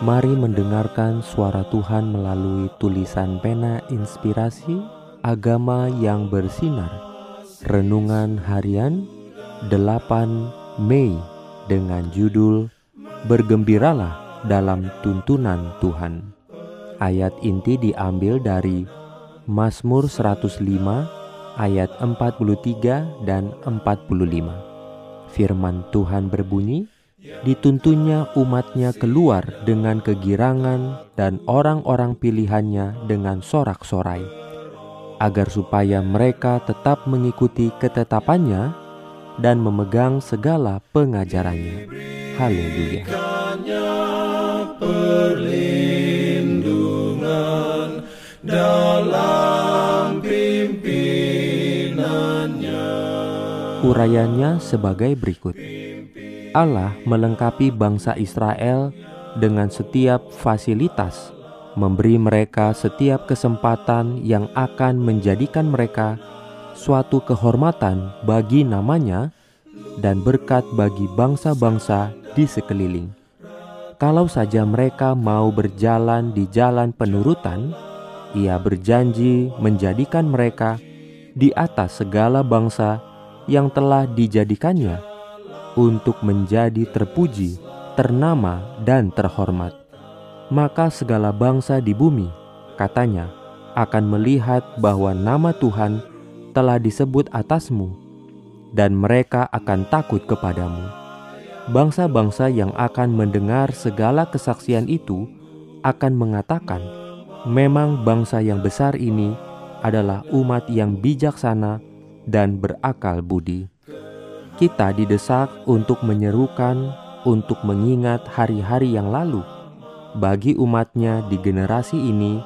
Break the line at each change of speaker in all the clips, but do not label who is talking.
Mari mendengarkan suara Tuhan melalui tulisan pena inspirasi agama yang bersinar. Renungan harian 8 Mei dengan judul Bergembiralah dalam tuntunan Tuhan. Ayat inti diambil dari Mazmur 105 ayat 43 dan 45. Firman Tuhan berbunyi, Dituntunnya umatnya keluar dengan kegirangan dan orang-orang pilihannya dengan sorak-sorai, agar supaya mereka tetap mengikuti ketetapannya dan memegang segala pengajarannya. Haleluya.
perlindungan dalam pimpinannya.
Urayanya sebagai berikut. Allah melengkapi bangsa Israel dengan setiap fasilitas, memberi mereka setiap kesempatan yang akan menjadikan mereka suatu kehormatan bagi namanya dan berkat bagi bangsa-bangsa di sekeliling. Kalau saja mereka mau berjalan di jalan penurutan, ia berjanji menjadikan mereka di atas segala bangsa yang telah dijadikannya untuk menjadi terpuji, ternama, dan terhormat. Maka segala bangsa di bumi, katanya, akan melihat bahwa nama Tuhan telah disebut atasmu, dan mereka akan takut kepadamu. Bangsa-bangsa yang akan mendengar segala kesaksian itu akan mengatakan, "Memang bangsa yang besar ini adalah umat yang bijaksana dan berakal budi." Kita didesak untuk menyerukan, untuk mengingat hari-hari yang lalu. Bagi umatnya di generasi ini,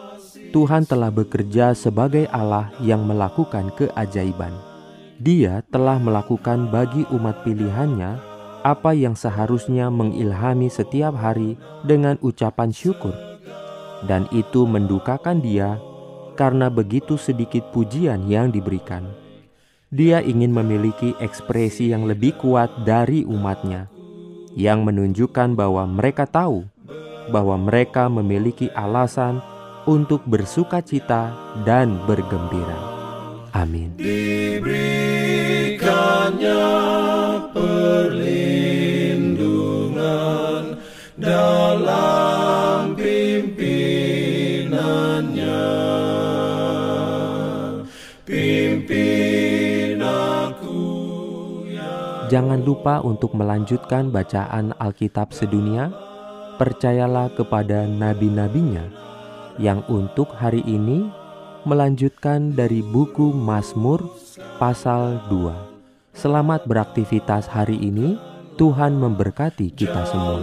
Tuhan telah bekerja sebagai Allah yang melakukan keajaiban. Dia telah melakukan bagi umat pilihannya apa yang seharusnya mengilhami setiap hari dengan ucapan syukur. Dan itu mendukakan dia karena begitu sedikit pujian yang diberikan. Dia ingin memiliki ekspresi yang lebih kuat dari umatnya, yang menunjukkan bahwa mereka tahu bahwa mereka memiliki alasan untuk bersuka cita dan bergembira. Amin.
Diberikannya perlindungan dalam pimpinannya.
Jangan lupa untuk melanjutkan bacaan Alkitab sedunia. Percayalah kepada nabi-nabinya yang untuk hari ini melanjutkan dari buku Mazmur pasal 2. Selamat beraktivitas hari ini. Tuhan memberkati kita semua.